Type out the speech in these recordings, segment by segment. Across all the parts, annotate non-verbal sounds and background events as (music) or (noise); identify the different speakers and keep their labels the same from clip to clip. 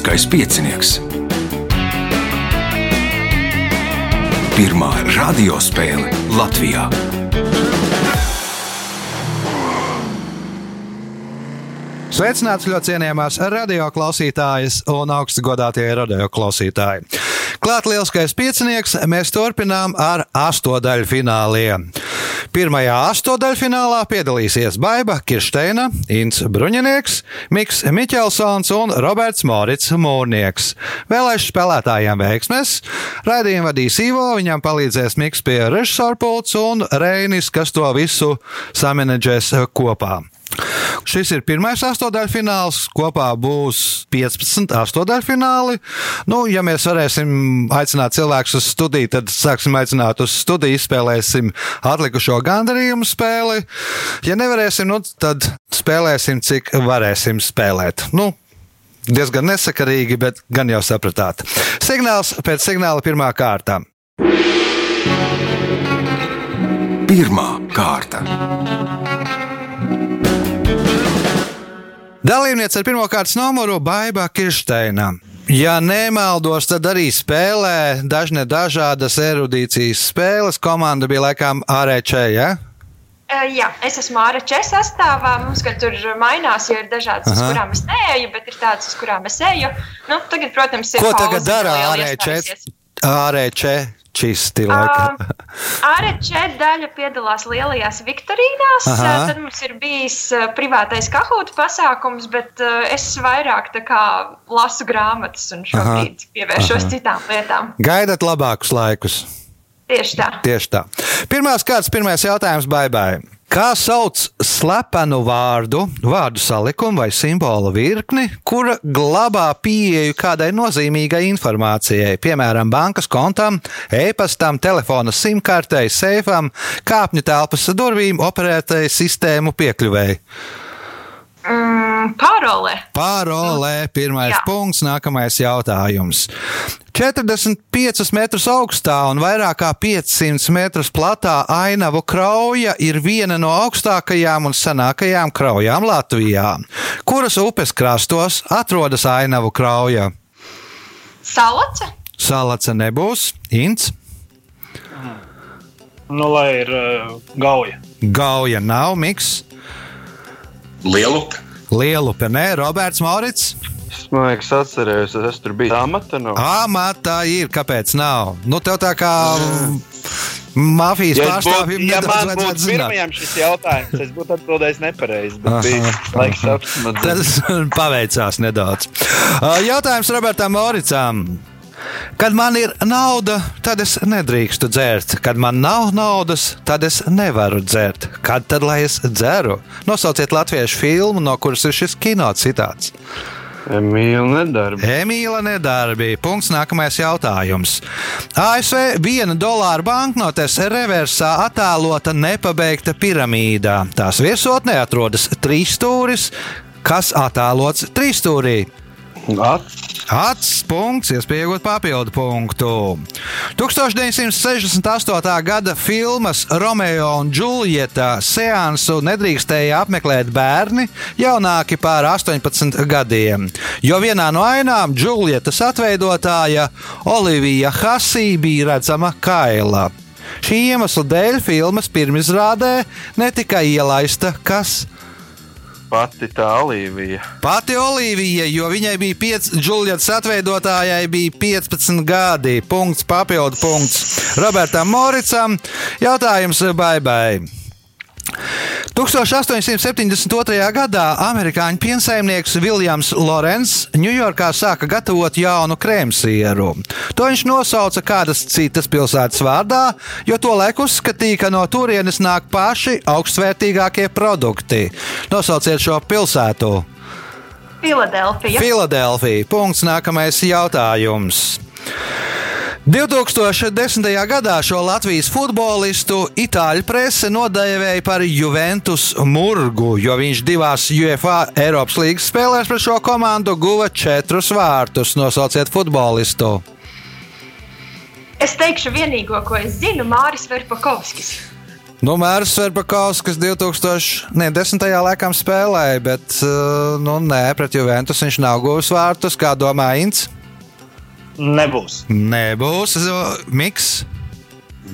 Speaker 1: Lieliskais piecinieks. Pirmā radiospēle Latvijā.
Speaker 2: Sveicināts ļoti cienījamās radioklausītājas un augstu godātie radioklausītāji. Klāt lielskais piecinieks mēs turpinām ar astodaļu fināliem. Pirmajā astodaļfinālā piedalīsies Baiva Kirsteina, Inns Bruņinieks, Miks Miķelsons un Roberts Morits Mūrnieks. Vēlēšu spēlētājiem veiksmes. Raidījumu vadīs Ivo, viņam palīdzēs Miks pie režisora pults un Reinis, kas to visu samanedžēs kopā. Šis ir pirmais astotdaļfināls. Kopā būs 15 astotdaļfināli. Nu, ja mēs varēsim aicināt cilvēkus uz studiju, tad sāksim aicināt uz studiju, izspēlēsim atlikušo gandarījumu spēli. Ja nevarēsim, nu, tad spēlēsim, cik varēsim spēlēt. Nu, diezgan nesakarīgi, bet gan jau sapratāt. Signāls pēc signāla pirmā kārta.
Speaker 1: Pirmā kārta.
Speaker 2: Dalībniece ar pirmā kārtas numuru Baiba Kirsteina. Ja nemaldos, tad arī spēlē dažne dažādas erudīcijas spēles. Komanda bija laikam ARČ. Ja?
Speaker 3: Jā, es esmu česa sastāvā. Mums tur mainās, jo ir dažādas, uz kurām es neeju, bet ir tādas, uz kurām es eju. Nu, tagad, protams, ir
Speaker 2: Ko tagad dara ARČ? Čisti,
Speaker 3: uh, Ārečē daļa piedalās lielajās viktorīnās. Aha. Tad mums ir bijis privātais kahūta pasākums, bet es vairāk kā, lasu grāmatas un šobrīd Aha. pievēršos Aha. citām lietām.
Speaker 2: Gaidat labākus laikus.
Speaker 3: Tieši tā.
Speaker 2: Tieši tā. Pirmās kārtas, pirmais jautājums, baigai. Kā sauc slepenu vārdu, vārdu salikumu vai simbolu virkni, kura glabā pieeju kādai nozīmīgai informācijai, piemēram, bankas kontam, e-pastam, telefona simkartei, seifam, kāpņu telpas durvīm, operētai sistēmu piekļuvēji?
Speaker 3: Mm, pārolē.
Speaker 2: Pārolē. Pirmais Jā. punkts, nākamais jautājums. 45 metrus augstā un vairāk kā 500 metrus platā ainavu krauja ir viena no augstākajām un senākajām kraujām Latvijā. Kuras upes krastos atrodas ainavu krauja?
Speaker 3: Salace.
Speaker 2: Salace nebūs. Ints.
Speaker 4: Nu, lai ir uh, gauja.
Speaker 2: Gauja nav miks.
Speaker 5: Lielupe.
Speaker 2: Lielupe, nē, Roberts Maurits.
Speaker 6: Man liekas, atcerējos, es tur biju. Amata nav.
Speaker 2: Amata ir, kāpēc nav? Nu, tev tā kā. Mafijas
Speaker 4: ja
Speaker 2: pārstāvjiem
Speaker 4: ja man būtu pirmajam šis jautājums, es būtu atbildējis nepareizi.
Speaker 2: Tas (laughs) paveicās nedaudz. Jautājums Robertam Moricam. Kad man ir nauda, tad es nedrīkstu dzert. Kad man nav naudas, tad es nevaru dzert. Kad tad lai es dzeru? Nosauciet latviešu filmu, no kuras ir šis kino citāts.
Speaker 6: Emīļa nedarbi.
Speaker 2: Emīļa nedarbi. Punkts. Nākamais jautājums. ASV viena dolāra banknotes reversā attēlota nepabeigta piramīdā. Tās virsotnē atrodas trīs stūris, kas attēlots trīsstūrī. Acis punkts, iespējot papildu punktu. 1968. gada filmas Romeo un Džuljeta seansu nedrīkstēja apmeklēt bērni jaunāki par 18 gadiem, jo vienā no ainām Džuljetas atveidotāja Olivija Hasī bija redzama kaila. Šī iemesla dēļ filmas pirmizrādē netika ielaista kas
Speaker 6: Pati tā Olivija.
Speaker 2: Pati Olivija, jo viņai bija 5, Džuljats atveidotājai bija 15 gadi. Punkts, papildu punkts Robertam Moricam. Jautājums Baibai. 1872. gadā amerikāņu piensaimnieks Viljams Lorenz Ņujorkā sāka gatavot jaunu krēmsieru. To viņš nosauca kādas citas pilsētas vārdā, jo to laiku uzskatīja, ka no turienes nāk paši augstvērtīgākie produkti. Nosauciet šo pilsētu!
Speaker 3: Filadelfija.
Speaker 2: Filadelfija. Punkts. Nākamais jautājums. 2010. gadā šo Latvijas futbolistu itāļu prese nodēvēja par Juventus murgu, jo viņš divās UEFA Eiropas līnijas spēlēs pret šo komandu guva četrus vārtus. Nosauciet futbolistu.
Speaker 3: Es teikšu, vienīgo, ko es zinu, Māris Verpakovskis.
Speaker 2: Nu, Mērs Verbakauskas 2010. laikam spēlēja, bet uh, nu, nē, pret Juventus viņš nav guvis vārtus. Kā domā Ints?
Speaker 7: Nebūs.
Speaker 2: Nebūs. Miks,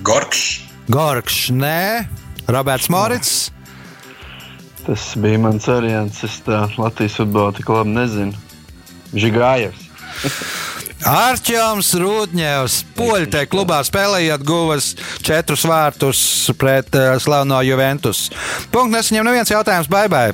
Speaker 5: Gorkšs.
Speaker 2: Gorkšs, nē, Roberts Morits.
Speaker 6: Tas bija mans variants. Es tā Latvijas futbolu tik labi nezinu. Žigājevs.
Speaker 2: Arčāns Rūtņevs, poļu te klubā spēlējot, guvis četrus vārtus pret uh, slaveno Juventus. Punkts nesaņem neviens jautājums, baibai.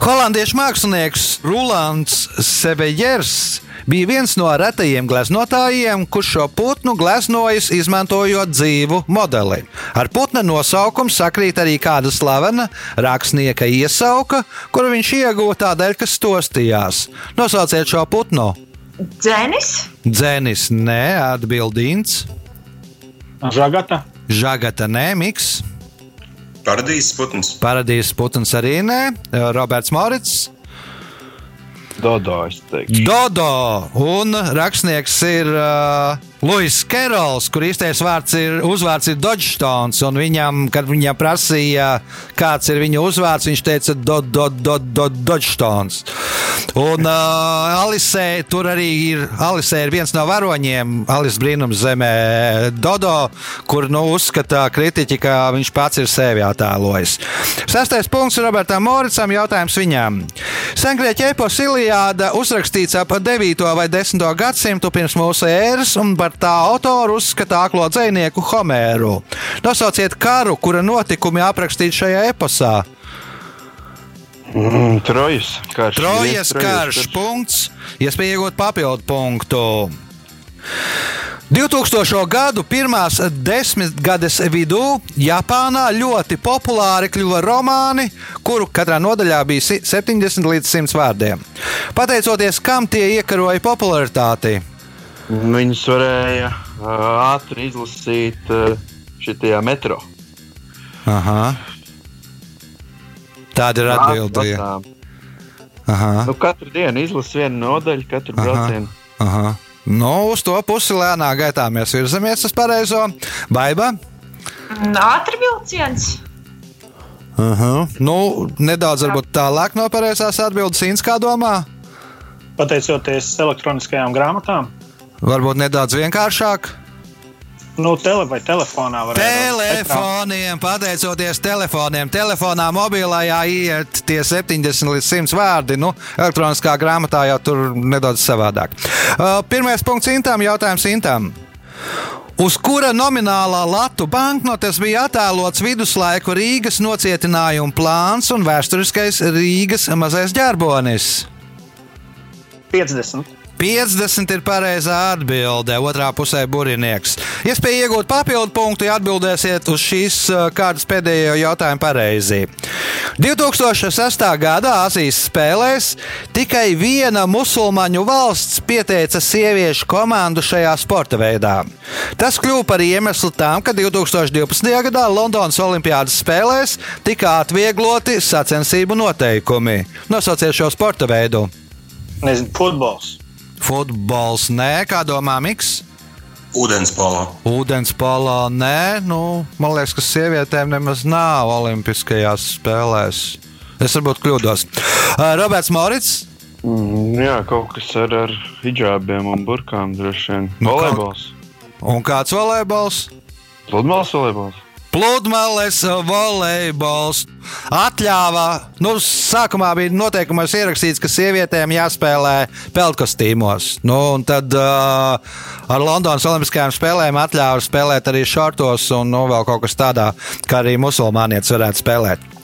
Speaker 2: Holandiešu mākslinieks Rolands Sevejers bija viens no retajiem gleznotājiem, kurš šo putnu gleznojis izmantojot dzīvu modeli. Ar putna nosaukumu sakrīt arī kāda slavena rakstnieka iesauka, kuru viņš ieguva tādēļ, ka stostījās. Nosauciet šo putnu!
Speaker 3: Dzēnis,
Speaker 2: Dzēnis, nē, atbildīns.
Speaker 7: Žagata.
Speaker 2: Žagata, nē, Miks.
Speaker 5: Paradīzes putns.
Speaker 2: Paradīzes putns arī nē, Roberts Morits.
Speaker 6: Dodo.
Speaker 2: Dodo un rakstnieks ir uh, Luis Kerols, kur īstais vārds ir uzvārds ir Dodžstons. Viņam, kad viņam prasīja, kāds ir viņa uzvārds, viņš teica Dodo, Dodo, Dodo, Dodžstons. Un uh, Alisē tur arī ir, Alisē ir viens no varoņiem, Alis brīnums zemē, Dodo, kur nu, uzskata kritiķi, ka viņš pats ir sevi attēlojis. Sastais punkts Robertam Moricam, jautājums viņam. Sengrieķa epos Iliāda uzrakstīts ap 9. vai 10. gadsimtu pirms mūsu ēras, un par tā autoru uzskata aklo dzinieku Homēru. Nosauciet karu, kura notikumi aprakstīti šajā eposā.
Speaker 6: Mm, Trojas karš.
Speaker 2: Trojas karš, punkts, iespēja iegūt papildu punktu. 2000. gadu pirmās desmitgades vidū Japānā ļoti populāri kļuva romāni, kuru katrā nodaļā bija si- 70 līdz 100 vārdiem. Pateicoties kam tie iekaroja popularitāti?
Speaker 6: Viņus varēja uh, ātri izlasīt uh, šitajā metro.
Speaker 2: Aha. Tāda ir. Aha.
Speaker 6: Nu, katru dienu izlasu vienu nodaļu, katru
Speaker 2: Aha.
Speaker 6: braucienu.
Speaker 2: Aha. Nu, uz to pusi lēnā gaitā mēs virzamies uz pareizo. Baiba.
Speaker 3: ātri vilciens,
Speaker 2: Aha. Nu, nedaudz tālāk no pareizās atbildes, Inns, kā domā?
Speaker 7: Pateicoties elektroniskajām grāmatām,
Speaker 2: Varbūt nedaudz vienkāršāk.
Speaker 7: nu, tele vai telefonā var
Speaker 2: Telefoniem, pateicoties telefoniem, telefonā mobilajā iet tie 70 līdz 100 vārdi. Nu, elektroniskā grāmatā jau tur nedaudz savādāk. Uh, Pirmais punkts Intam, jautājums Intam. Uz kura nominālā latu banknotes bija attēlots viduslaiku Rīgas nocietinājuma plāns un vēsturiskais Rīgas mazais ģerbonis?
Speaker 7: 50.
Speaker 2: 50 ir pareizā atbilde. Otrā pusē burinieks. Iespēja iegūt papildu punktu, ja atbildēsiet uz šīs uh, kārtas pēdējo jautājumu pareizi. 2006. gada Azijas spēlēs tikai viena musulmaņu valsts pieteica sieviešu komandu šajā sporta veidā. Tas kļuva par iemeslu tam, ka 2012. gadā Londonas Olimpiādas spēlēs tika atviegloti sacensību noteikumi. Nosauciet šo sporta veidu.
Speaker 7: Nezinu, futbols.
Speaker 2: Futbols, nē, kā domā Miks?
Speaker 5: Ūdenspolo.
Speaker 2: Ūdens polā, nē, nu, man liekas, ka sievietēm nemaz nav Olimpiskajās spēlēs. Es varbūt kļūdos. Uh, Roberts Morits.
Speaker 6: Mm, jā, kaut kas ar, ar hijabiem un burkām droši vien.
Speaker 2: Nu,
Speaker 6: Volejbols.
Speaker 2: Un kāds volejbols?
Speaker 6: Pludmales volejbols.
Speaker 2: Pludmales volejbols atļāva. Nu, sākumā bija noteikumos ierakstīts, ka sievietēm jāspēlē peltkostīmos. Nu, un tad uh, ar Londonas Olimpiskajām spēlēm atļāva spēlēt arī šortos un nu, vēl kaut kas tādā, kā arī musulmanietis varētu spēlēt.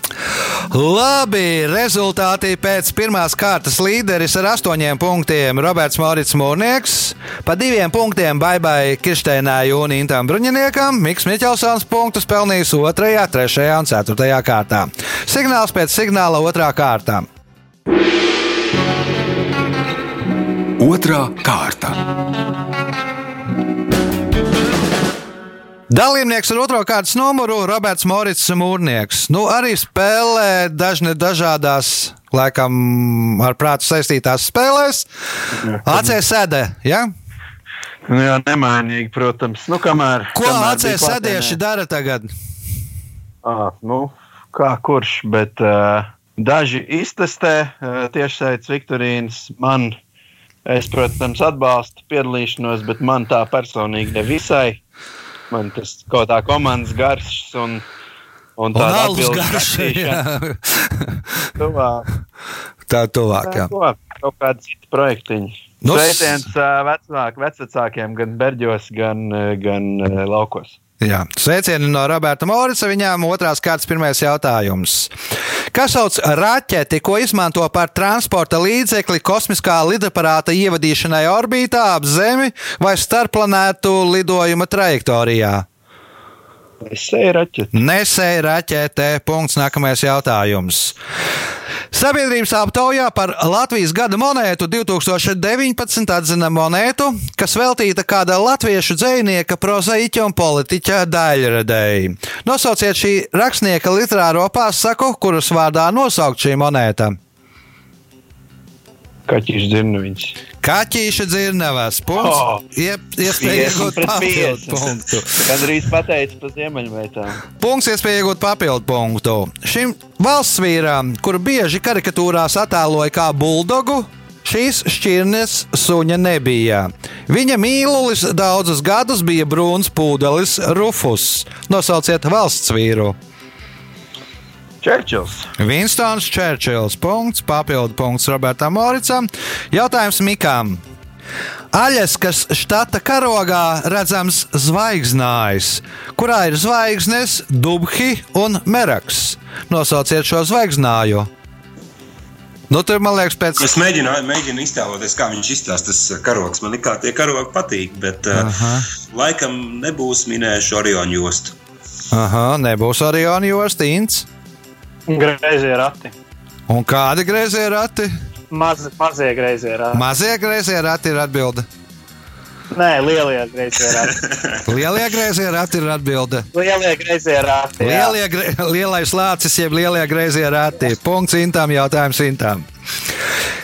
Speaker 2: Labi, rezultāti pēc pirmās kārtas līderis ar astoņiem punktiem Roberts Morits Mūrnieks, pa diviem punktiem Baibai Kirsteinai un Intam Bruņiniekam, Miks Miķelsons punktus pelnījis otrajā, trešajā un ceturtajā kārtā. Signāls pēc signāla otrā kārtā.
Speaker 1: Otra kārta.
Speaker 2: Dalībnieks ar otro kārtas numuru - Roberts Morits Mūrnieks. Nu, arī spēlē dažne dažādās, laikam, ar prātu saistītās spēlēs. ACS sēdē, ja?
Speaker 6: Nu, jā, nemainīgi, protams. Nu, kamēr,
Speaker 2: Ko
Speaker 6: bija
Speaker 2: sēdieši dara tagad?
Speaker 6: À, nu, kā kurš, bet uh, daži iztestē uh, tiešsaistes Viktorīnas. Man, es, protams, atbalstu piedalīšanos, bet man tā personīgi nevisai. Man tas kaut kā komandas garšs un, un tāda
Speaker 2: alus jā. (laughs)
Speaker 6: Tuvāk.
Speaker 2: Tā tuvāk. Jā.
Speaker 6: Ko, kaut kādi citi projektiņi.
Speaker 2: Nu,
Speaker 6: Sveiciens vecāk, vecākiem gan Berģos, gan, gan Laukos.
Speaker 2: Jā. Sveicieni no Roberta Morica. Viņām otrās kārtas pirmais jautājums. Kas sauc raķeti, ko izmanto par transporta līdzekli kosmiskā lidaparāta ievadīšanai orbītā ap Zemi vai starpplanētu lidojuma trajektorijā?
Speaker 6: Es eju raķeti.
Speaker 2: Nesēja raķete. Punkts. Nākamais jautājums. Sabiedrības aptaujā par Latvijas gada monētu 2019 atzina monētu, kas veltīta kāda latviešu dzinieka, prozaiķa un politiķa daļradēji. Nosauciet šī rakstnieka literāro pasaku, kuras vārdā nosaukt šī monēta.
Speaker 6: Kaķis dzirnaviņš.
Speaker 2: Kaķīša dzirnavas. Punkts.
Speaker 6: Oh.
Speaker 2: Iespēja iegūt papildu punktu. (laughs)
Speaker 6: Gan arī pateicis par ziemeļmeitām.
Speaker 2: Punkts, iespēja iegūt papildu punktu. Šim valsts vīram, kuru bieži karikatūrās attēloja kā buldogu, šīs šķirnes suņa nebija. Viņa mīlulis daudzus gadus bija brūns pūdelis Rufus. Nosauciet valsts vīru.
Speaker 6: Čērčils.
Speaker 2: Vinstons Čērčils. Punkts, papildu punkts Robertam Moricam. Jautājums Mikām. Aļaskas štata karogā redzams zvaigznājs, kurā ir zvaigznes, dubhi un meraks. Nosauciet šo zvaigznāju. Nu, tur man liekas, pēc
Speaker 5: Es mēģinu, mēģinu iztēloties, kā viņš izstāsta tas karogs. Man liekas, tie karogi patīk, bet uh, laikam nebūs minējuši Orionu jostu.
Speaker 2: Aha, nebūs arī Onijas
Speaker 7: Greizie rati.
Speaker 2: Un kādi griezie rati?
Speaker 7: Maz, mazie greizie rati.
Speaker 2: Mazie griezie rati ir atbilde.
Speaker 7: Nē, lielie greizie rati. (laughs)
Speaker 2: Lielie griezie rati ir atbilde.
Speaker 7: Lielie greizie rati.
Speaker 2: Lielie, gre- lielais lācis, jeb lielie greizie rati. Punkts intām, jautājums intām.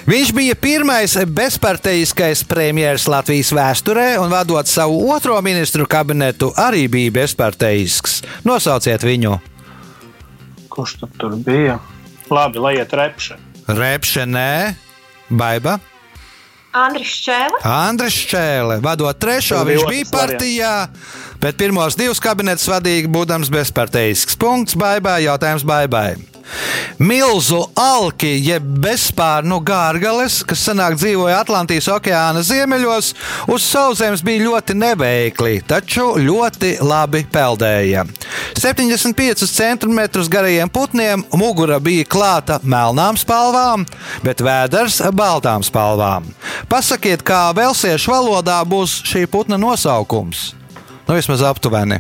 Speaker 2: Viņš bija pirmais bezparteiskais premjerministrs Latvijas vēsturē, un vadot savu otro ministru kabinetu, arī bija bezparteisks. Nosauciet viņu.
Speaker 7: Kurš tur bija? Labi, lai iet repše.
Speaker 2: Repšenē, Baiba,
Speaker 3: Andris Čēle.
Speaker 2: Andris Čēle. Vadot trešo,
Speaker 7: Tur
Speaker 2: viņš bija partijā, bet pirmos divus kabinetus vadīja, būdams bezparteisks. Punkts Baibai, jautājums Baibai. Milzu alki, jeb bezspārnu gārgales, kas senāk dzīvoja Atlantijas okeāna ziemeļos, uz sauszemes bija ļoti neveikli, taču ļoti labi peldēja. 75 cm garajiem putniem mugura bija klāta melnām spalvām, bet vēders baltām spalvām. Pasakiet, kā velsiešu valodā būs šī putna nosaukums? Nu, vismaz aptuveni.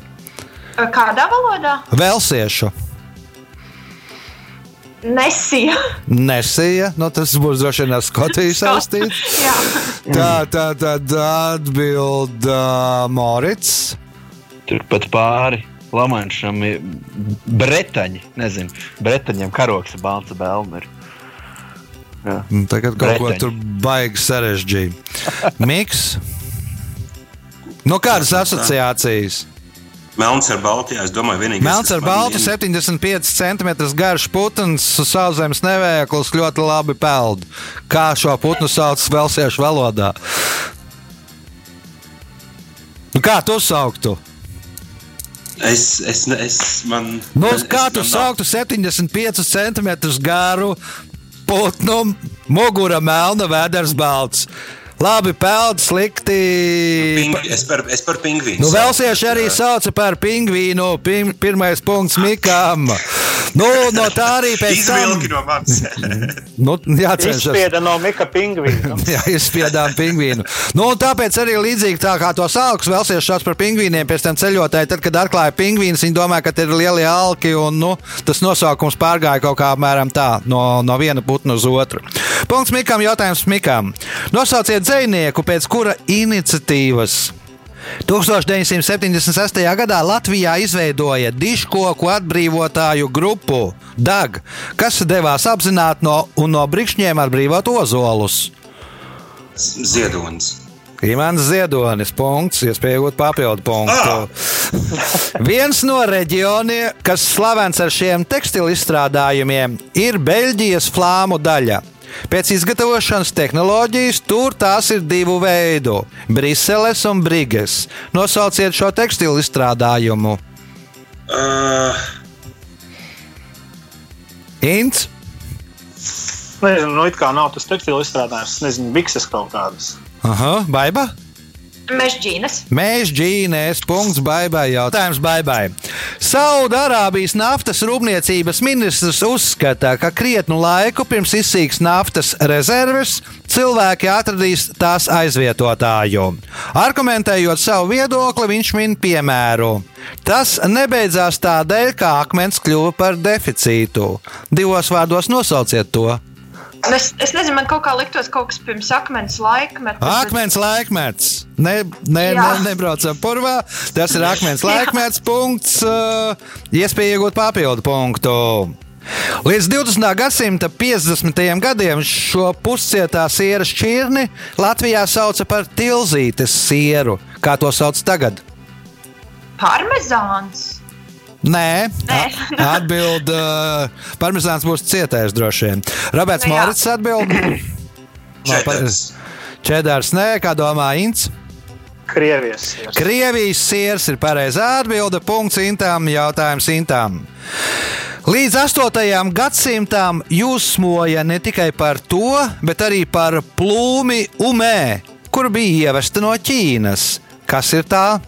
Speaker 3: Kādā valodā?
Speaker 2: Velsiešu.
Speaker 3: Nesija.
Speaker 2: Nesija, nu tas būs droši vien ar Skotiju saistīts. (laughs)
Speaker 3: Jā.
Speaker 2: Tā, tā, tad atbild uh, Morits.
Speaker 6: Turpat pāri Lamanšam ir bretaņi. Nezinu, bretaņiem karoks ir balts. Jā.
Speaker 2: Nu, Tagad kaut ko tur baigi sarežģīt. Miks. Nu, kādas asociācijas?
Speaker 5: Melns ar baltu, jā, es domāju, vienīgais.
Speaker 2: Melns ar baltu,
Speaker 5: vien-
Speaker 2: 75 cm garš putns, sauszemes nevēklis, ļoti labi peld. Kā šo putnu sauc velsiešu valodā? Nu, kā tu sauktu?
Speaker 5: Es, es, es, man,
Speaker 2: Nu,
Speaker 5: man-
Speaker 2: kā tu sauktu 75 cm garu putnu, mugura melna, vēders balts? Labi, peld, slikti.
Speaker 5: Ping, es, par, es par pingvīnu.
Speaker 2: Nu, Velsieši arī sauca par pingvīnu. Pim, pirmais punkts Mikam. Nu, no tā arī pēc tam.
Speaker 5: No manis. (laughs)
Speaker 2: Nu, jācenšas.
Speaker 7: Izspieda no Mika Pingvīna. (laughs)
Speaker 2: Jā, izspiedām pingvīnu. Nu, tāpēc arī līdzīgi tā kā to sāks velsieši šāds par pingvīniem, pēc tam ceļotāji, tad, kad atklāja pingvīnus, viņi domāja, ka tie ir lielie alki, un nu, tas nosaukums pārgāja kaut kā apmēram tā, no, no viena putna uz otru. Punkts Mikam, jautājums Mikam. Nosauciet dzinieku, pēc kura iniciatīvas 1976. gadā Latvijā izveidoja diškoku atbrīvotāju grupu DAG, kas devās apzināti no, no brikšņiem atbrīvot ozolus.
Speaker 5: Ziedonis.
Speaker 2: Imants Ziedonis. Punkts, iespēja iegūt papildu punktu. (laughs) Viens no reģioniem, kas slavens ar šiem tekstilu izstrādājumiem, ir Beļģijas flāmu daļa. Pēc izgatavošanas tehnoloģijas tur tās ir divu veidu - Briseles un Briges. Nosauciet šo tekstilu izstrādājumu.
Speaker 5: Uh,
Speaker 2: Ints,
Speaker 7: Nezinu, nu, it kā nav tas tekstilu izstrādājums. Nezinu, bikses kaut kādas.
Speaker 2: Aha, baiba.
Speaker 3: Mežģīnas.
Speaker 2: Mēs džīnēs, punkts, baibai, jautājums baibai. Saudārābijas naftas rūpniecības ministrs uzskata, ka krietnu laiku pirms izsīks naftas rezerves, cilvēki atradīs tās aizvietotāju. Argumentējot savu viedokli, viņš min piemēru. Tas nebeidzās tādēļ, ka akmens kļuva par deficītu. Divos vārdos nosauciet to.
Speaker 3: Es, es nezinu, man kaut kā liktos kaut kas pirms akmens laikmeta.
Speaker 2: Akmens laikmets. Ne, ne, ne,
Speaker 3: Jā.
Speaker 2: nebraucam purvā. Tas ir akmens (laughs) laikmets. Punkts. Uh, iespēja iegūt papildu punktu. Līdz 20. gadsimta 50. gadiem šo puscietā sieras šķirni Latvijā sauca par tilzītes sieru. Kā to sauc tagad?
Speaker 3: Parmezāns.
Speaker 2: Nē,
Speaker 3: Nē.
Speaker 2: atbild. Uh, parmezāns būs cietais droši vien. Roberts
Speaker 3: Nu.
Speaker 2: Morits atbild. (clears throat) Čedārs, nē, kā domā Ints?
Speaker 7: Krievijas siers.
Speaker 2: Krievijas siers ir pareizā atbilde. Punkts intām, jautājums intām. Līdz 8. gadsimtam jūsmoja ne tikai par to, bet arī par plūmi umē, kur bija ievesta no Ķīnas. Kas ir tā?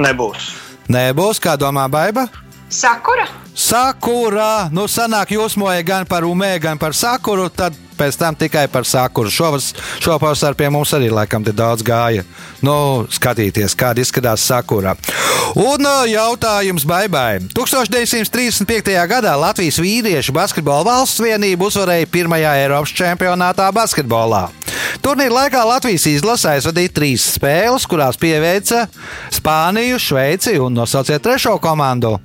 Speaker 7: Nebūs.
Speaker 2: Nebūs, kā domā Baiba.
Speaker 3: Sakura.
Speaker 2: Sakura, nu, sanāk, jūsmoja gan par umē, gan par sakuru, tad pēc tam tikai par sakuru. Šovas, šopavasar pie mums arī laikam daudz gāja. Nu, skatīties, kāda izskatās sakura. Un jautājums baibai. 1935. gadā Latvijas vīriešu basketbola valsts vienība uzvarēja pirmajā Eiropas čempionātā basketbolā. Turnīra laikā Latvijas izlase aizvadīja trīs spēles, kurās pieveica Spāniju, Šveici un nosauciet trešo komandu.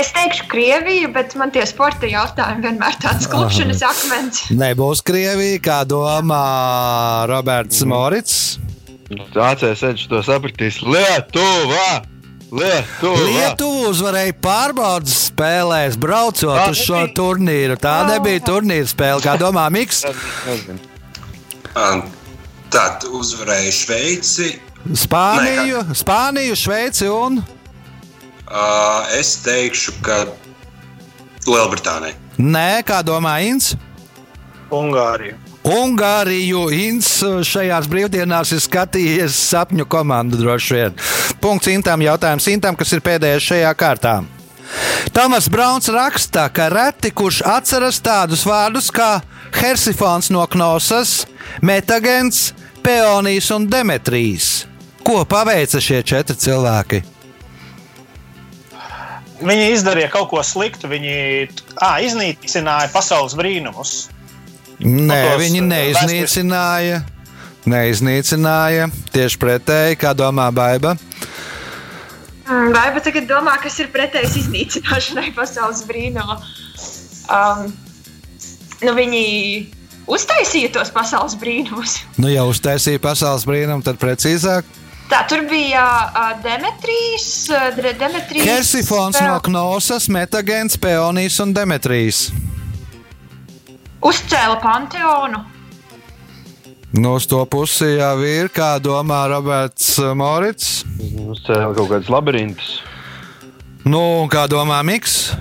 Speaker 3: Es teikšu Krieviju, bet man tie sporta jautājumi vienmēr tāds klupšanas akmens.
Speaker 2: Nebūs Krievija, kā domā Roberts Morits.
Speaker 6: Vācijas ceļš to sapratīs. Lietuva! Lietuva!
Speaker 2: Lietuva uzvarēja pārbaudas spēlēs, braucot
Speaker 6: Tā
Speaker 2: uz šo
Speaker 6: nebija.
Speaker 2: turnīru. Tā nebija turnīra spēle, kā domā Miks. (laughs)
Speaker 5: Uh, Tad uzvarēja Šveici.
Speaker 2: Spāniju, Spāniju, Šveici un
Speaker 5: Uh, es teikšu, ka Lielbritānija.
Speaker 2: Nē, kā domā Inns.
Speaker 7: Ungārija.
Speaker 2: Ungāriju Inns šajās brīvdienās ir skatījies sapņu komandu droši vien. Punkts Intam, jautājums Intam, kas ir pēdējais šajā kārtā. Tomas Brauns raksta, ka reti kurš atceras tādus vārdus kā Hersifons no Knosas, Metagens, Peonijas un Demetrijs. Ko paveica šie četri cilvēki?
Speaker 7: Viņi izdarīja kaut ko sliktu. Viņi à, iznīcināja pasaules brīnumus.
Speaker 2: Nē,
Speaker 7: tos,
Speaker 2: viņi neiznīcināja. Neiznīcināja. Tieši pretēji, kā domā Baiba.
Speaker 3: Mm, Vai pat tagad domā, kas ir pretējs iznīcināšanai (laughs) pasaules brīnumā? Um, nu viņi uztaisīja tos pasaules brīnumus.
Speaker 2: Nu, ja uztaisīja pasaules brīnumu, tad precīzāk.
Speaker 3: Tā tur bija uh, Demetrijs. Demetrijs
Speaker 2: Hersifons no Knosas, Metagens, Peonijas un Demetrijs.
Speaker 3: uzcēla Panteonu.
Speaker 2: Nu, uz to pusi jau ir, kā domā Roberts Morits.
Speaker 6: Uzcēla kaut kādas labirintus.
Speaker 2: Nu, un kā domā Miks?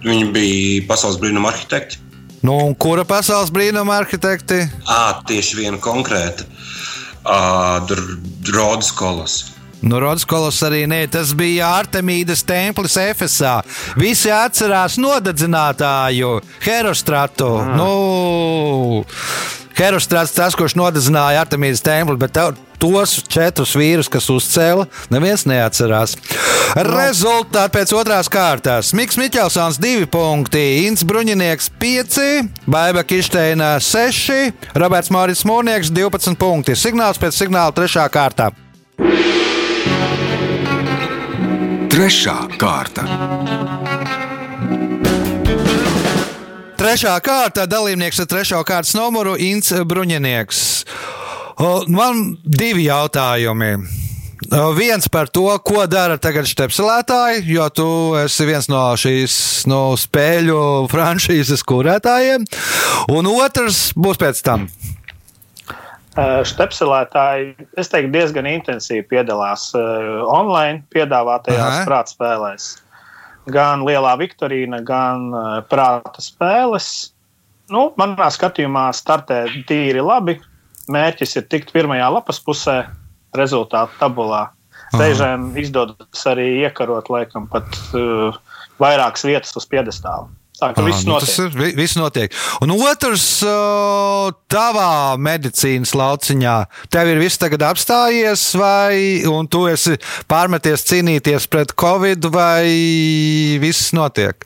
Speaker 5: Viņi bija pasaules brīnuma arhitekti.
Speaker 2: Nu, un kura pasaules brīnuma arhitekti?
Speaker 5: À, tieši viena konkrēta. Rodas kolas.
Speaker 2: Nu, Rodskolos arī nē, tas bija Artemīdas templis Efesā. Visi atcerās nodedzinātāju Herostratu. Nu, Herostrats tas, kurš nodedzināja Artemīdas templi, bet tev, tos četrus vīrus, kas uzcēla, neviens neatcerās. Rezultāti pēc otrās kārtas. Miks Miķelsons 2 punkti, Inns Bruņinieks 5, Baiba Kišteina 6, Roberts Mārcis Mūrnieks 12 punkti. Signāls pēc signāla 3. kārtā.
Speaker 1: Trešā kārta.
Speaker 2: Trešā kārta dalībnieks ar trešo kārtas numuru Inns Bruņinieks. Man divi jautājumi. Viens par to, ko dara tagad stepselētāji, jo tu esi viens no šīs no spēļu franšīzes kurētājiem, un otrs būs pēc tam.
Speaker 7: Stepselētāji, es teiktu, diezgan intensīvi piedalās online piedāvātajās
Speaker 2: Aha.
Speaker 7: prāta spēlēs. Gan Lielā Viktorīna, gan prāta spēles. Nu, manā skatījumā startē tīri labi. Mērķis ir tikt pirmajā lapas pusē, rezultātu tabulā. Reizēm izdodas arī iekarot, laikam, pat uh, vairākas vietas uz piedestāla. Tā ka viss
Speaker 2: nu, tas
Speaker 7: notiek.
Speaker 2: ir, vi- viss notiek. Un otrs, o, tavā medicīnas lauciņā, tev ir viss tagad apstājies, vai un tu esi pārmeties cīnīties pret covid, vai viss notiek?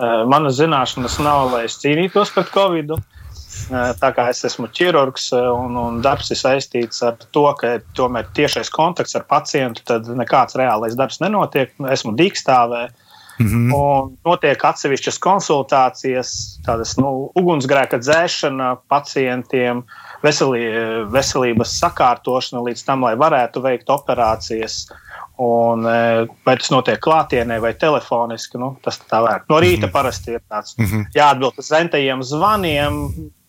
Speaker 7: Uh, Manas zināšanas nav, lai es cīnītos pret covid. Tā kā es esmu ķirurgs uh, un, un darbs ir saistīts ar to, ka tomēr tiešais kontakts ar pacientu, tad nekāds reālais darbs nenotiek. Esmu dīkstāvē. Mm -hmm. Un notiek atsevišķas konsultācijas, tādas nu, ugunsgrēka dzēšana pacientiem, veselī, veselības sakārtošana līdz tam, lai varētu veikt operācijas. Un, eh, vai tas notiek klātienē vai telefoniski, nu, tas tā vērts. No rīta mm -hmm. parasti ir tāds mm -hmm. jāatbild uz rentajiem zvaniem,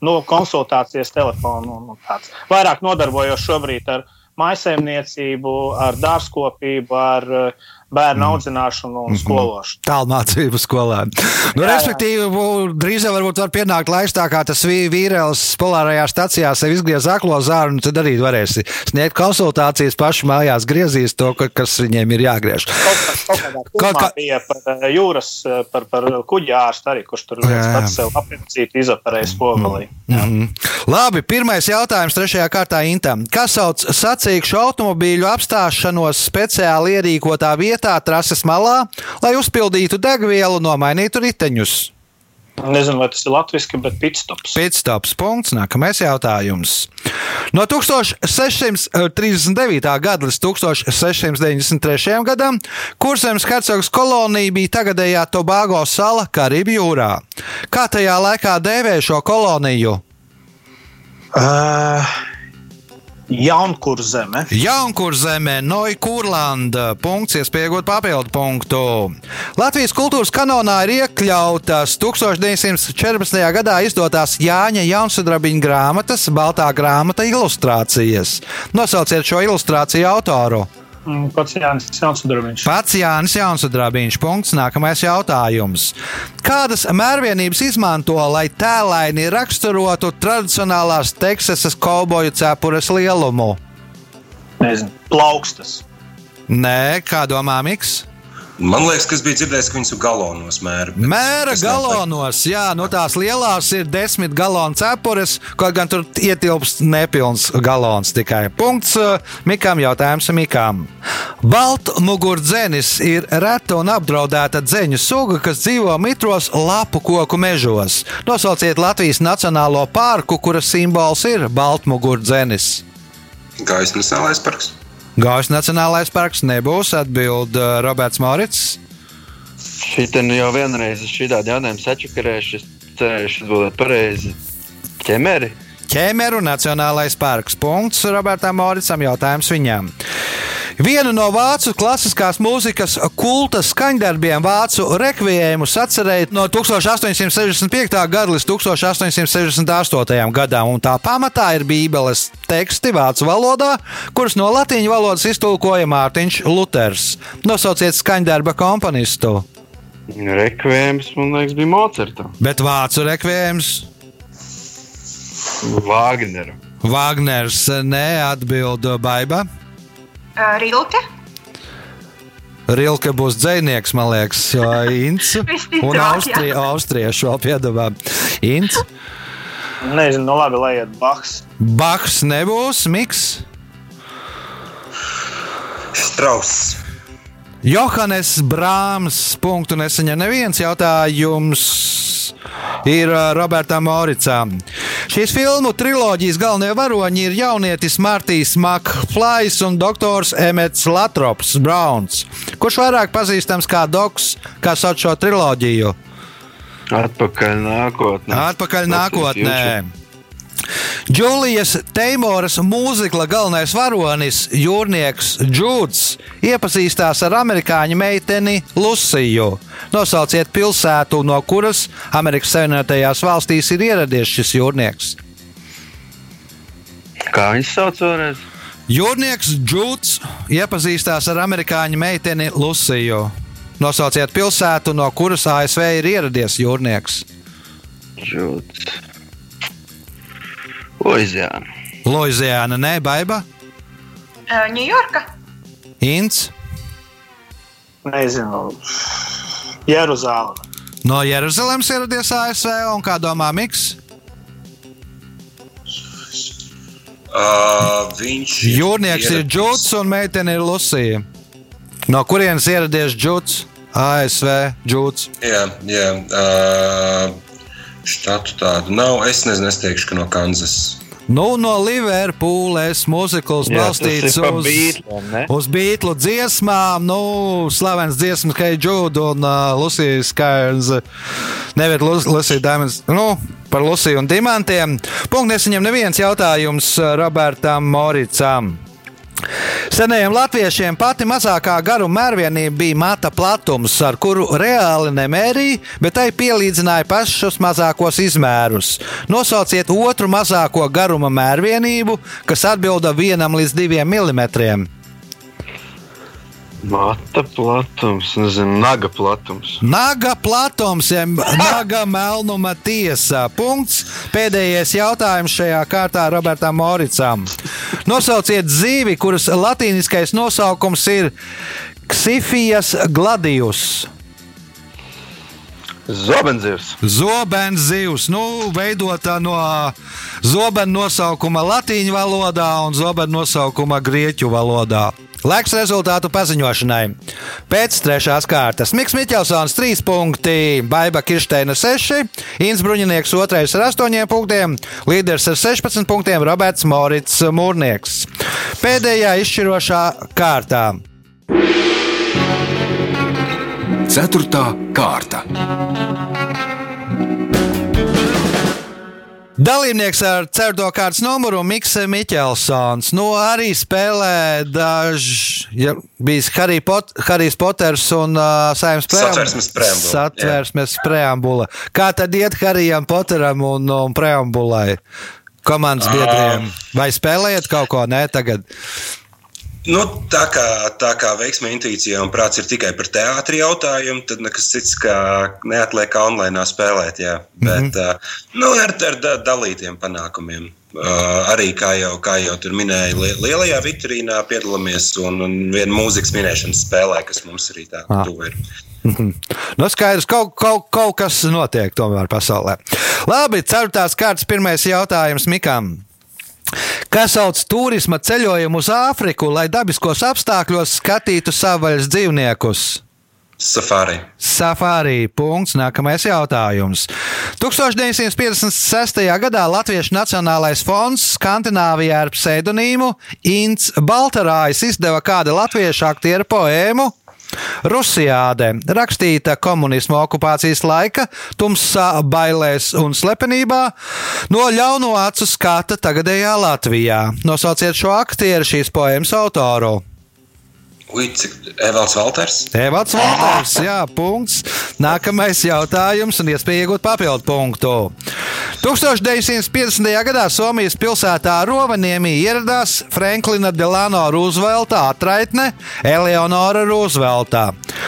Speaker 7: no konsultācijas telefonu. Un, un tāds. Vairāk nodarbojos šobrīd ar maisaimniecību, ar dārzkopību, ar bērnu audzināšanu un skološanu.
Speaker 2: Tālmācību skolā. Nu, respektīvi, bū- drīz jau varbūt var pienākt laiks tā, kā tas vī- vīrielis polārajā stacijā sev izgriez aklo zāru, un tad arī varēsi sniegt konsultācijas paši mājās, griezīs to, ka- kas viņiem ir jāgriež.
Speaker 7: Kaut kādā
Speaker 2: Kaut
Speaker 7: filmā
Speaker 2: kā-
Speaker 7: bija par eh, jūras, eh, par, par kuģa ārstu arī, kurš tur viens
Speaker 2: Jā.
Speaker 7: pats sev apniecību izoperēja spogulī.
Speaker 2: Mhm. Labi, pirmais jautājums trešajā kārtā Intam. Kas sauc sacīkšu automobīļu apstāšanos speciāli ierīkotā vietā trases malā, lai uzpildītu degvielu, nomainītu riteņus?
Speaker 7: Nezinu, vai tas ir latviešu, bet pitstops.
Speaker 2: Pitstops. Punkts. Nākamais jautājums. No 1639. gada līdz 1693. gadam Kurzemes hercogs kolonija bija tagadējā Tobago sala Karību jūrā. Kā tajā laikā dēvēja šo koloniju?
Speaker 7: Uh, Jaunkurzeme.
Speaker 2: Jaunkurzemē, Noikurlanda. Punkts, iespējot papildu punktu. Latvijas kultūras kanonā ir iekļautas 1914. gadā izdotās Jāņa Jaunsudrabiņa grāmatas, Baltā grāmata ilustrācijas. Nosauciet šo ilustrāciju autoru.
Speaker 7: Mm, Pats Jānis Jaunsudrabiņš.
Speaker 2: Pats Jānis Jaunsudrabiņš. Punkts. Nākamais jautājums. Kādas mērvienības izmanto, lai tēlaini raksturotu tradicionālās Teksasas kauboju cepures lielumu?
Speaker 7: Nezinu, plaukstas.
Speaker 2: Nē, kā domā Miks?
Speaker 5: Man liekas, ka es biju dzirdējis, ka viņas ir galonos mēra.
Speaker 2: Mēra galonos, jā, no tās lielās ir desmit galonu cepures, kaut gan tur ietilpst nepilns galons tikai. Punkts uh, Mikam, jautājums Mikam. Baltmugurdzenis ir reta un apdraudēta dzeņu suga, kas dzīvo mitros lapu koku mežos. Nosauciet Latvijas Nacionālo parku, kuras simbols ir Baltmugurdzenis.
Speaker 5: Gaisa nacionālais parks.
Speaker 2: Gaujas Nacionālais parks nebūs, atbild uh, Roberts Morits.
Speaker 6: Šitā nu jau vienreiz šī jautājumu sačakarēšu. Es cerēju, ka būtu pareizi. Ķemeri.
Speaker 2: Ķēmeru Nacionālais parks. Punkts Robertam Moricam. Jautājums viņam. Vienu no vācu klasiskās mūzikas kulta skaņdarbiem, vācu rekvijēmu, atcerēja no 1865. gada līdz 1868. gadam, un tā pamatā ir Bībeles teksti vācu valodā, kurus no latīņu valodas iztulkoja Mārtiņš Luters. Nosauciet skaņdarba komponistu,
Speaker 6: Rekvijams, man liekas, bija Mocerta.
Speaker 2: bet vācu rekvijējums
Speaker 6: Vāgneru.
Speaker 2: Wagners neatbild Baiba.
Speaker 3: Uh, Rilke.
Speaker 2: Rilke būs dzinieks, man liekas, Inns (laughs) un
Speaker 3: jā.
Speaker 2: Austrie, Austriešu vēl piedāvā. Inns,
Speaker 7: Nezinu, nu labi, lai iet Bahs.
Speaker 2: Baks nebūs, Miks,
Speaker 5: Strauss.
Speaker 2: Johannes Brāms. Punktu nesaņem neviens jautājums. Ir ā, Robertam Moricam. Šīs filmu triloģijas galvenie varoņi ir jaunietis Martīs Makflais un doktors Emets Latrops Browns. Kurš vairāk pazīstams kā Doks, kā sauc šo triloģiju?
Speaker 6: Atpakaļ nākotnē.
Speaker 2: Atpakaļ nākotnē. Džulijas Teimoras mūzikla galvenais varonis, jūrnieks Džūds, iepazīstās ar amerikāņu meiteni Luciju. Nosauciet pilsētu, no kuras Amerikas Savienotajās valstīs ir ieradies šis jūrnieks.
Speaker 6: Kā viņas sauc vēlreiz?
Speaker 2: Jūrnieks Džūds iepazīstās ar amerikāņu meiteni Luciju. Nosauciet pilsētu, no kuras ASV ir ieradies jūrnieks.
Speaker 6: Džūds. Loizjāna.
Speaker 2: Loizijāna, ne baiba,
Speaker 3: Ņujorka.
Speaker 2: Inns
Speaker 7: Nezinu, Jeruzalem.
Speaker 2: no Jeruzalemes ieradies ASV un kā domā Miks?
Speaker 5: Uh, viņš
Speaker 2: Jūrnieks ir
Speaker 5: ieradies-
Speaker 2: Džuds un meitene ir Lucija. No kurienes ieradies Džuds? ASV Džuds.
Speaker 5: Jā, jā. Uh, štatu tādu nav. Es nezinu, es teikšu, ka no Kanzas.
Speaker 2: Nu, no Liverpooles mūzikls balstīts uz,
Speaker 6: Beatliem, ne?
Speaker 2: uz Beatlu dziesmām. Nu, slavens dziesmas, kā Džuds un uh, Lucijas Kārns. Neviet Luciju Diamonds. Nu, par Luciju un Dimantiem. Punkts nesaņem neviens jautājums uh, Robertam Moricam. Senajiem latviešiem pati mazākā garuma mērvienība bija mata platums, ar kuru reāli nemērīja, bet tai pielīdzināja pašus mazākos izmērus. Nosauciet otru mazāko garuma mērvienību, kas atbilda 1 līdz 2 mm.
Speaker 6: Mata platums, nezinu, naga platums.
Speaker 2: Naga platums, jeb naga (laughs) melnuma tiesa. Punkts. Pēdējais jautājums šajā kārtā Robertam Moricam. Nosauciet zīvi, kuras latīniskais nosaukums ir Ksifijas gladius.
Speaker 6: Zobenzivs.
Speaker 2: Zobens zivs, nu, veidota no zobena nosaukuma latīņu valodā un zobena nosaukuma grieķu valodā. Laiks rezultātu paziņošanai. Pēc trešās kārtas Mikls Miķelsons 3 punkti, Baiba Kirsteina 6, Inns Bruņinieks 2 ar 8 punktiem, līderis ar 16 punktiem Roberts Morits Mūrnieks. Pēdējā izšķirošā kārtā.
Speaker 1: Ceturtā kārta.
Speaker 2: Dalībnieks ar certo kārtas numuru Mikls Miķelsons. Nu, arī spēlē daži. Ja, bijis Harry Pot, Harijs Poters un uh,
Speaker 5: Satversmes preambula.
Speaker 2: Satversmes preambula. Kā tad iet Harijam Poteram un, un preambulai? Komandas biedriem. Vai spēlējat kaut ko? Nē, tagad.
Speaker 5: Nu, tā, kā, tā kā veiksme, intuīcija un prāts ir tikai par teātrī jautājumu, tad nekas cits kā neatliek online spēlēt. Jā. Bet mm -hmm. nu, ar, ar da, dalītiem panākumiem. Uh, arī, kā jau, kā jau tur minēja, li, lielajā vitrīnā piedalāmies un, un vienā mūzikas minēšanas spēlē, kas mums arī tā
Speaker 2: Ah.
Speaker 5: tuva ir.
Speaker 2: Nu, skaidrs, kaut, kaut, kaut kas notiek tomēr pasaulē. Labi, ceturtās kārtas pirmais jautājums Mikam. Kas sauc turisma ceļojumu uz Āfriku, lai dabiskos apstākļos skatītu savvaļas dzīvniekus?
Speaker 5: Safari.
Speaker 2: Safari. Punkts. Nākamais jautājums. 1956. gadā Latviešu Nacionālais fonds Skandināvijā ar pseidonīmu Ints Baltarājs izdeva kāda latviešu aktiera poēmu. Rusijāde rakstīta komunismu okupācijas laika, tumsā, bailēs un slepenībā, no ļauno acu skata tagadējā Latvijā. Nosauciet šo aktieru šīs poēmas autoru.
Speaker 5: Cik Evalds Valters?
Speaker 2: Evalds Valters, jā, punkts. Nākamais jautājums un iespēja iegūt papildu punktu. 1950. gadā Somijas pilsētā Rovaniemī ieradās Franklina Delano Roosevelta atraitne Eleonora Roosevelta.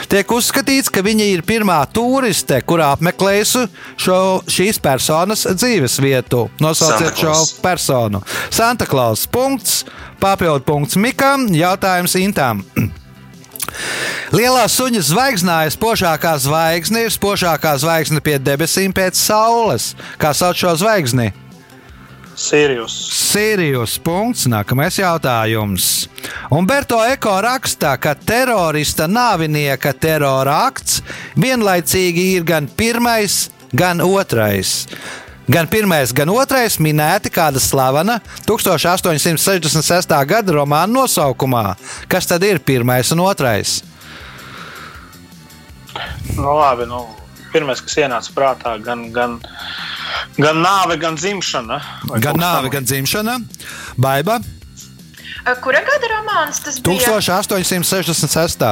Speaker 2: Tiek uzskatīts, ka viņa ir pirmā turiste, kurā apmeklējusi šīs personas dzīves vietu. Nosauciet šo personu. Santa Klaus. Punkts. Papildu punkts Mikam. Jautājums Intam. (clears throat) Lielā suņa zvaigznāja spožākā zvaigzne ir spožākā zvaigzne pie debesīm pēc saules. Kā sauc šo zvaigzni?
Speaker 7: Sīrijus.
Speaker 2: Sīrijus. Punkts. Nākamais jautājums. Umberto Eko raksta, ka terorista nāvinieka terora akts vienlaicīgi ir gan pirmais, gan otrais. Gan pirmais, gan otrais minēti kāda slavena 1866. gada romāna nosaukumā. Kas tad ir pirmais un otrais?
Speaker 7: Nu, labi, nu, pirmais, kas ienāca prātā, gan, gan, gan nāve, gan dzimšana. vai
Speaker 2: Gan nāve, gan dzimšana. Baiba
Speaker 3: Uh, Kura gada romāns tas bija?
Speaker 2: 1866.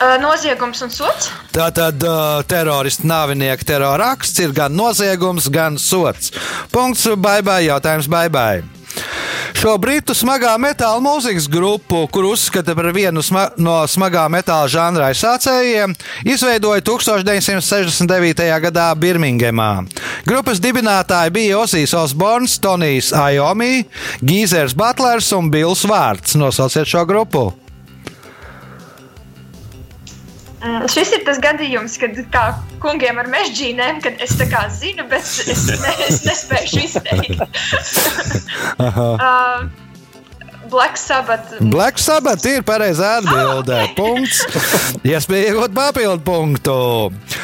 Speaker 3: Noziegums un sots.
Speaker 2: Tātad uh, teroristu nāvinieku teroraksts ir gan noziegums, gan sots. Punkts baibai, jautājums baibai. Šo britu smagā metāla mūzikas grupu, kur uzskata par vienu sma no smagā metāla žanra aizsācējiem, izveidoja 1969. gadā Birmingemā. Grupas dibinātāji bija Ozijs Osborns, Tonijs Ajomi, Gīzers Butlers un Bills Vārts. Nosauciet šo grupu.
Speaker 3: Šis ir tas gadījums, kad kā kungiem ar mežģīnēm, kad es tā kā zinu, bet es, ne, es nespēju izteikt. (laughs) uh, Black Sabbath.
Speaker 2: Black Sabbath ir pareizā atbildē. Punkts. Iespēja iegūt papildu punktu.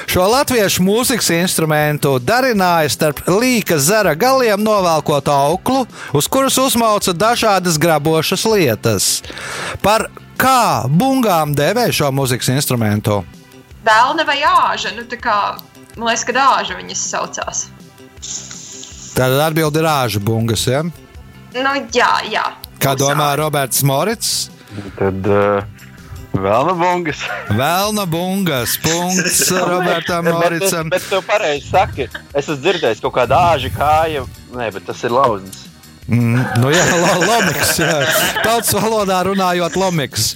Speaker 2: Šo latviešu mūzikas instrumentu darināja starp līka zara galiem novelkot auklu, uz kuras uzmauca dažādas grabošas lietas. Par kā bungām dēvē šo mūzikas instrumentu?
Speaker 3: Dēlne vai āža? Nu, tā kā, man liekas, ka āža viņas saucās.
Speaker 2: Tad atbildi ir āža bungas. Ja?
Speaker 3: Nu, jā, jā.
Speaker 2: Kā domā Roberts Morits?
Speaker 6: Tad uh, vēl no bungas.
Speaker 2: Vēlna bungas. Punkts (laughs) Robertam Moricam.
Speaker 6: Bet, bet tu pareizi saki, es esmu dzirdējis kaut kādu āžu kāju. Nē, bet tas ir lauznis.
Speaker 2: Mm, nu jā, lo, lomiks. Tautas valodā runājot, lomiks.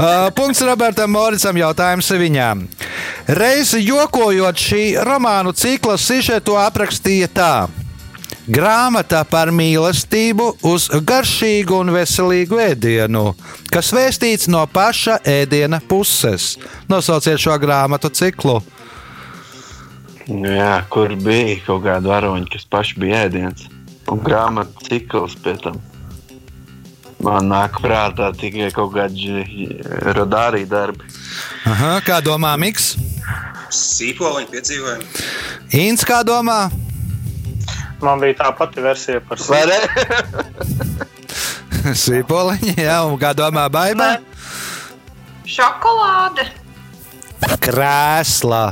Speaker 2: Uh, punkts Robertam Moricam, jautājums viņām. Reizi jokojot šī romānu cikla sižetu aprakstīja tā. Grāmata par mīlestību uz garšīgu un veselīgu ēdienu, kas vēstīts no paša ēdiena puses. Nosauciet šo grāmatu ciklu.
Speaker 6: Jā, kur bija kaut kāda varoņa, kas paši bija ēdiens. Un grāmatu cikls pie tam. Man nāk prātā tikai kaut kādi radārī darbi.
Speaker 2: Aha, kā domā Miks?
Speaker 5: Sīpoliņu piedzīvojumu.
Speaker 2: Inns, kā domā?
Speaker 7: Man bija tā pati versija par? (laughs)
Speaker 2: Sīpoliņi, jā, un kā domā Baibā?
Speaker 3: Šokolāde.
Speaker 2: Krēslā.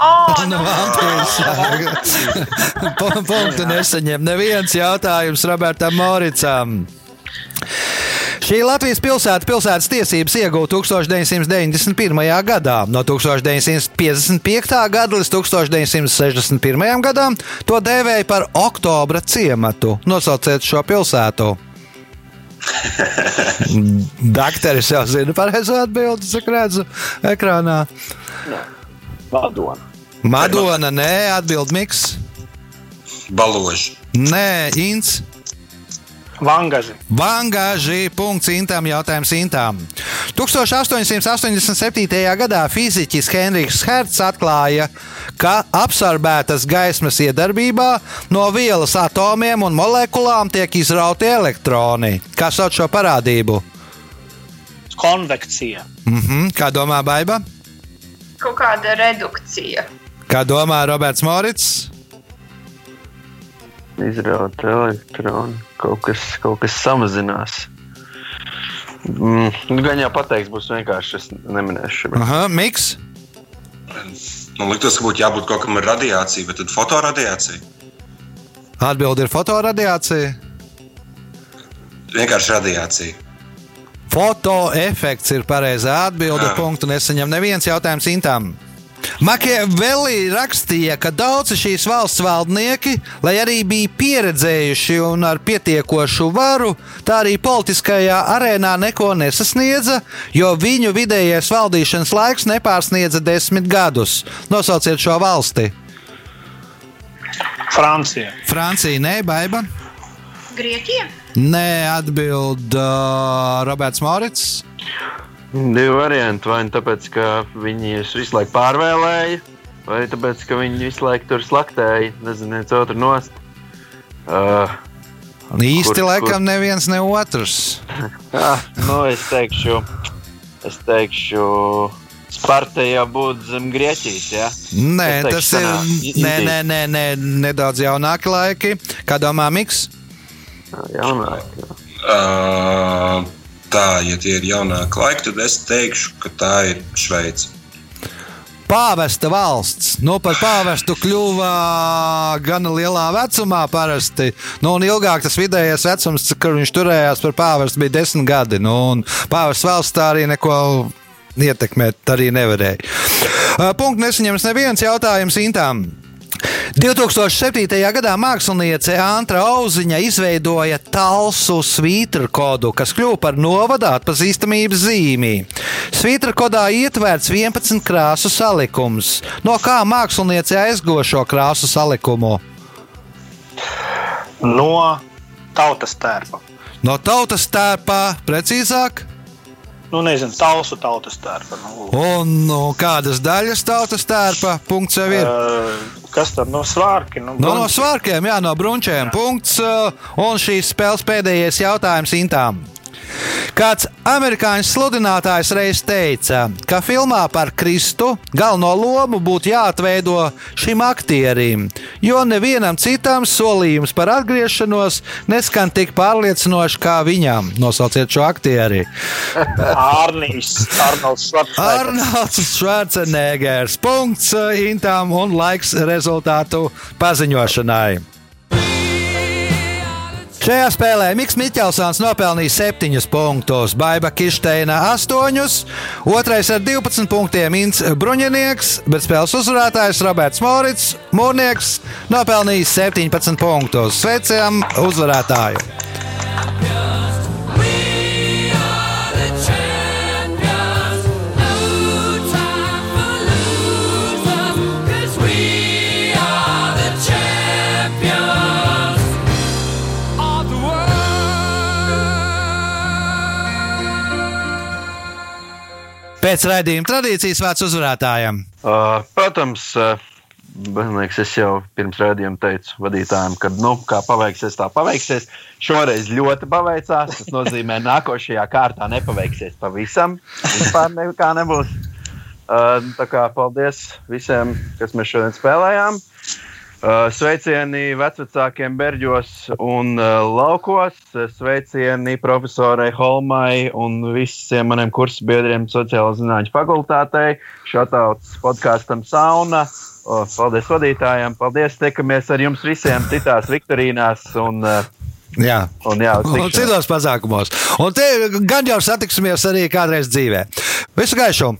Speaker 3: Oh,
Speaker 2: Nu, Valtīs. Pu- Punktu nesaņem neviens jautājums Robertam Moricam. Šī Latvijas pilsēta pilsētas tiesības iegūta 1991. gadā. No 1955. gada līdz 1961. gadam to dēvēja par Oktobra ciematu. Nosauciet šo pilsētu. (laughs) Dakteris jau zina pareizo atbildi, cik redzu ekrānā.
Speaker 6: Madona.
Speaker 2: Madona, nē, atbild Miks.
Speaker 5: Baloži.
Speaker 2: Nē, Inns.
Speaker 7: Vangaži.
Speaker 2: Vangāži. Punkts Intām. Jautājums Intām. 1887. gadā fiziķis Henrijs Hertz atklāja, ka absorbētas gaismas iedarbībā no vielas atomiem un molekulām tiek izrauti elektroni. Kā sauc šo parādību?
Speaker 7: Konvekcija.
Speaker 2: Mhm. Kā domā Baiba?
Speaker 3: kaut kāda redukcija.
Speaker 2: Kā domā Roberts Morits?
Speaker 6: Izraut elektronu. Kaut kas, kaut kas samazinās. Mm, nu, gan jau pateiks, būs vienkārši. Es neminēšu. Bet...
Speaker 2: Aha, Miks.
Speaker 5: Man liekas, ka būtu jābūt kaut kam ar radiāciju, bet tad fotoradiācija.
Speaker 2: Atbilde ir fotoradiācija.
Speaker 5: Vienkārši radiācija.
Speaker 2: Fotoefekts ir pareizā atbilde. Punktu nesaņem neviens jautājums Intām. Makiavelli rakstīja, ka daudzi šīs valsts valdnieki, lai arī bija pieredzējuši un ar pietiekošu varu, tā arī politiskajā arēnā neko nesasniedza, jo viņu vidējais valdīšanas laiks nepārsniedza desmit gadus. Nosauciet šo valsti.
Speaker 7: Francija.
Speaker 2: Francija, nē, Baiba.
Speaker 3: Grieķija?
Speaker 2: Nē, atbild uh, Roberts Morits.
Speaker 6: Divi varianti. Vai nu tāpēc, ka viņi visu laiku pārvēlēja, vai tāpēc, ka viņi visu laiku tur slaktēja, nezinu, viens otru nost. Uh,
Speaker 2: Īsti
Speaker 6: Kur-
Speaker 2: laikam neviens ne otrs. (laughs)
Speaker 6: ah, nu, es teikšu, es teikšu, Sparta jau būtu zem Grieķijas. Ja?
Speaker 2: Nē,
Speaker 6: teikšu,
Speaker 2: tas ir. Nē, nē, nē, nē, nedaudz jaunāki laiki. Kā domā Miks?
Speaker 6: Jaunāk.
Speaker 5: Uh, tā, ja tie ir jaunāki laiki, tad es teikšu, ka tā ir Šveice.
Speaker 2: Pāvesta valsts. Nu, par pāvestu kļuva gan lielā vecumā parasti. Nu, un ilgāk tas vidējais vecums, kad viņš turējās par pāvestu, bija desmit gadi. Nu, un pāvests valsts tā arī neko ietekmēt arī nevarēja. Punkts nesaņems neviens jautājums Intām. 2007. gadā māksliniece Antra Auziņa izveidoja talsu svītru kodu, kas kļuva par novada atpazīstamības zīmī. Svītra kodā ietverts 11 krāsu salikums. No kā māksliniece aizgo šo krāsu salikumu?
Speaker 7: No tautas tērpa.
Speaker 2: No tautas tērpa, precīzāk?
Speaker 7: Nu, nezinu, tausu tautas tērpa. Nu,
Speaker 2: Un nu, kādas daļas tautas tērpa? Punkts jau ir.
Speaker 7: uh, kas tad no svārki? Nu,
Speaker 2: No, no
Speaker 7: brunči.
Speaker 2: svārkiem, jā, no brunčiem. Punkts. uh, Un šīs spēles pēdējais jautājums Intām. Kāds amerikāņu sludinātājs reiz teica, ka filmā par Kristu galveno lomu būtu jāatveido šim aktierim, jo nevienam citam solījums par atgriešanos neskan tik pārliecinoši kā viņam. Nosauciet šo aktieri. (laughs)
Speaker 7: Ārnīs, Arnolds Švarcneggers.
Speaker 2: Arnolds Schwarzeneggers. Punkts Intām un laiks rezultātu paziņošanai. Šajā spēlē Mikls Miķelsons nopelnīja 7 punktus, Baiba Kirsteina 8, otrais ar 12 punktiem Inns Bruņinieks, bet spēles uzvarētājs Roberts Morits Mūrnieks nopelnīja 17 punktus. Sveicam uzvarētāju! Pēc raidījuma tradīcijas vārds uzvarētājam.
Speaker 6: Uh, protams, uh, liekas, es jau pirms rādījuma teicu vadītājiem, ka, nu, kā paveiksies, tā paveiksies. Šoreiz ļoti paveicās. Tas nozīmē, ka (laughs) nākošajā kārtā nepaveiksies pavisam. Vispār nekā nebūs. Uh, tā kā paldies visiem, kas mēs šodien spēlējām. Uh, sveicieni vecākiem Berģos un uh, Laukos, sveicieni profesorai Holmai un visiem maniem kursu biedriem sociālo zinātņu fakultātei, šatauts podkāstam Sauna. Paldies vadītājiem, paldies, tiekamies ar jums visiem citās Viktorīnās un, uh,
Speaker 2: Jā.
Speaker 6: un jā,
Speaker 2: Un citos pasākumos. Un te gan jau satiksimies arī kādreiz dzīvē. Visu gaišu!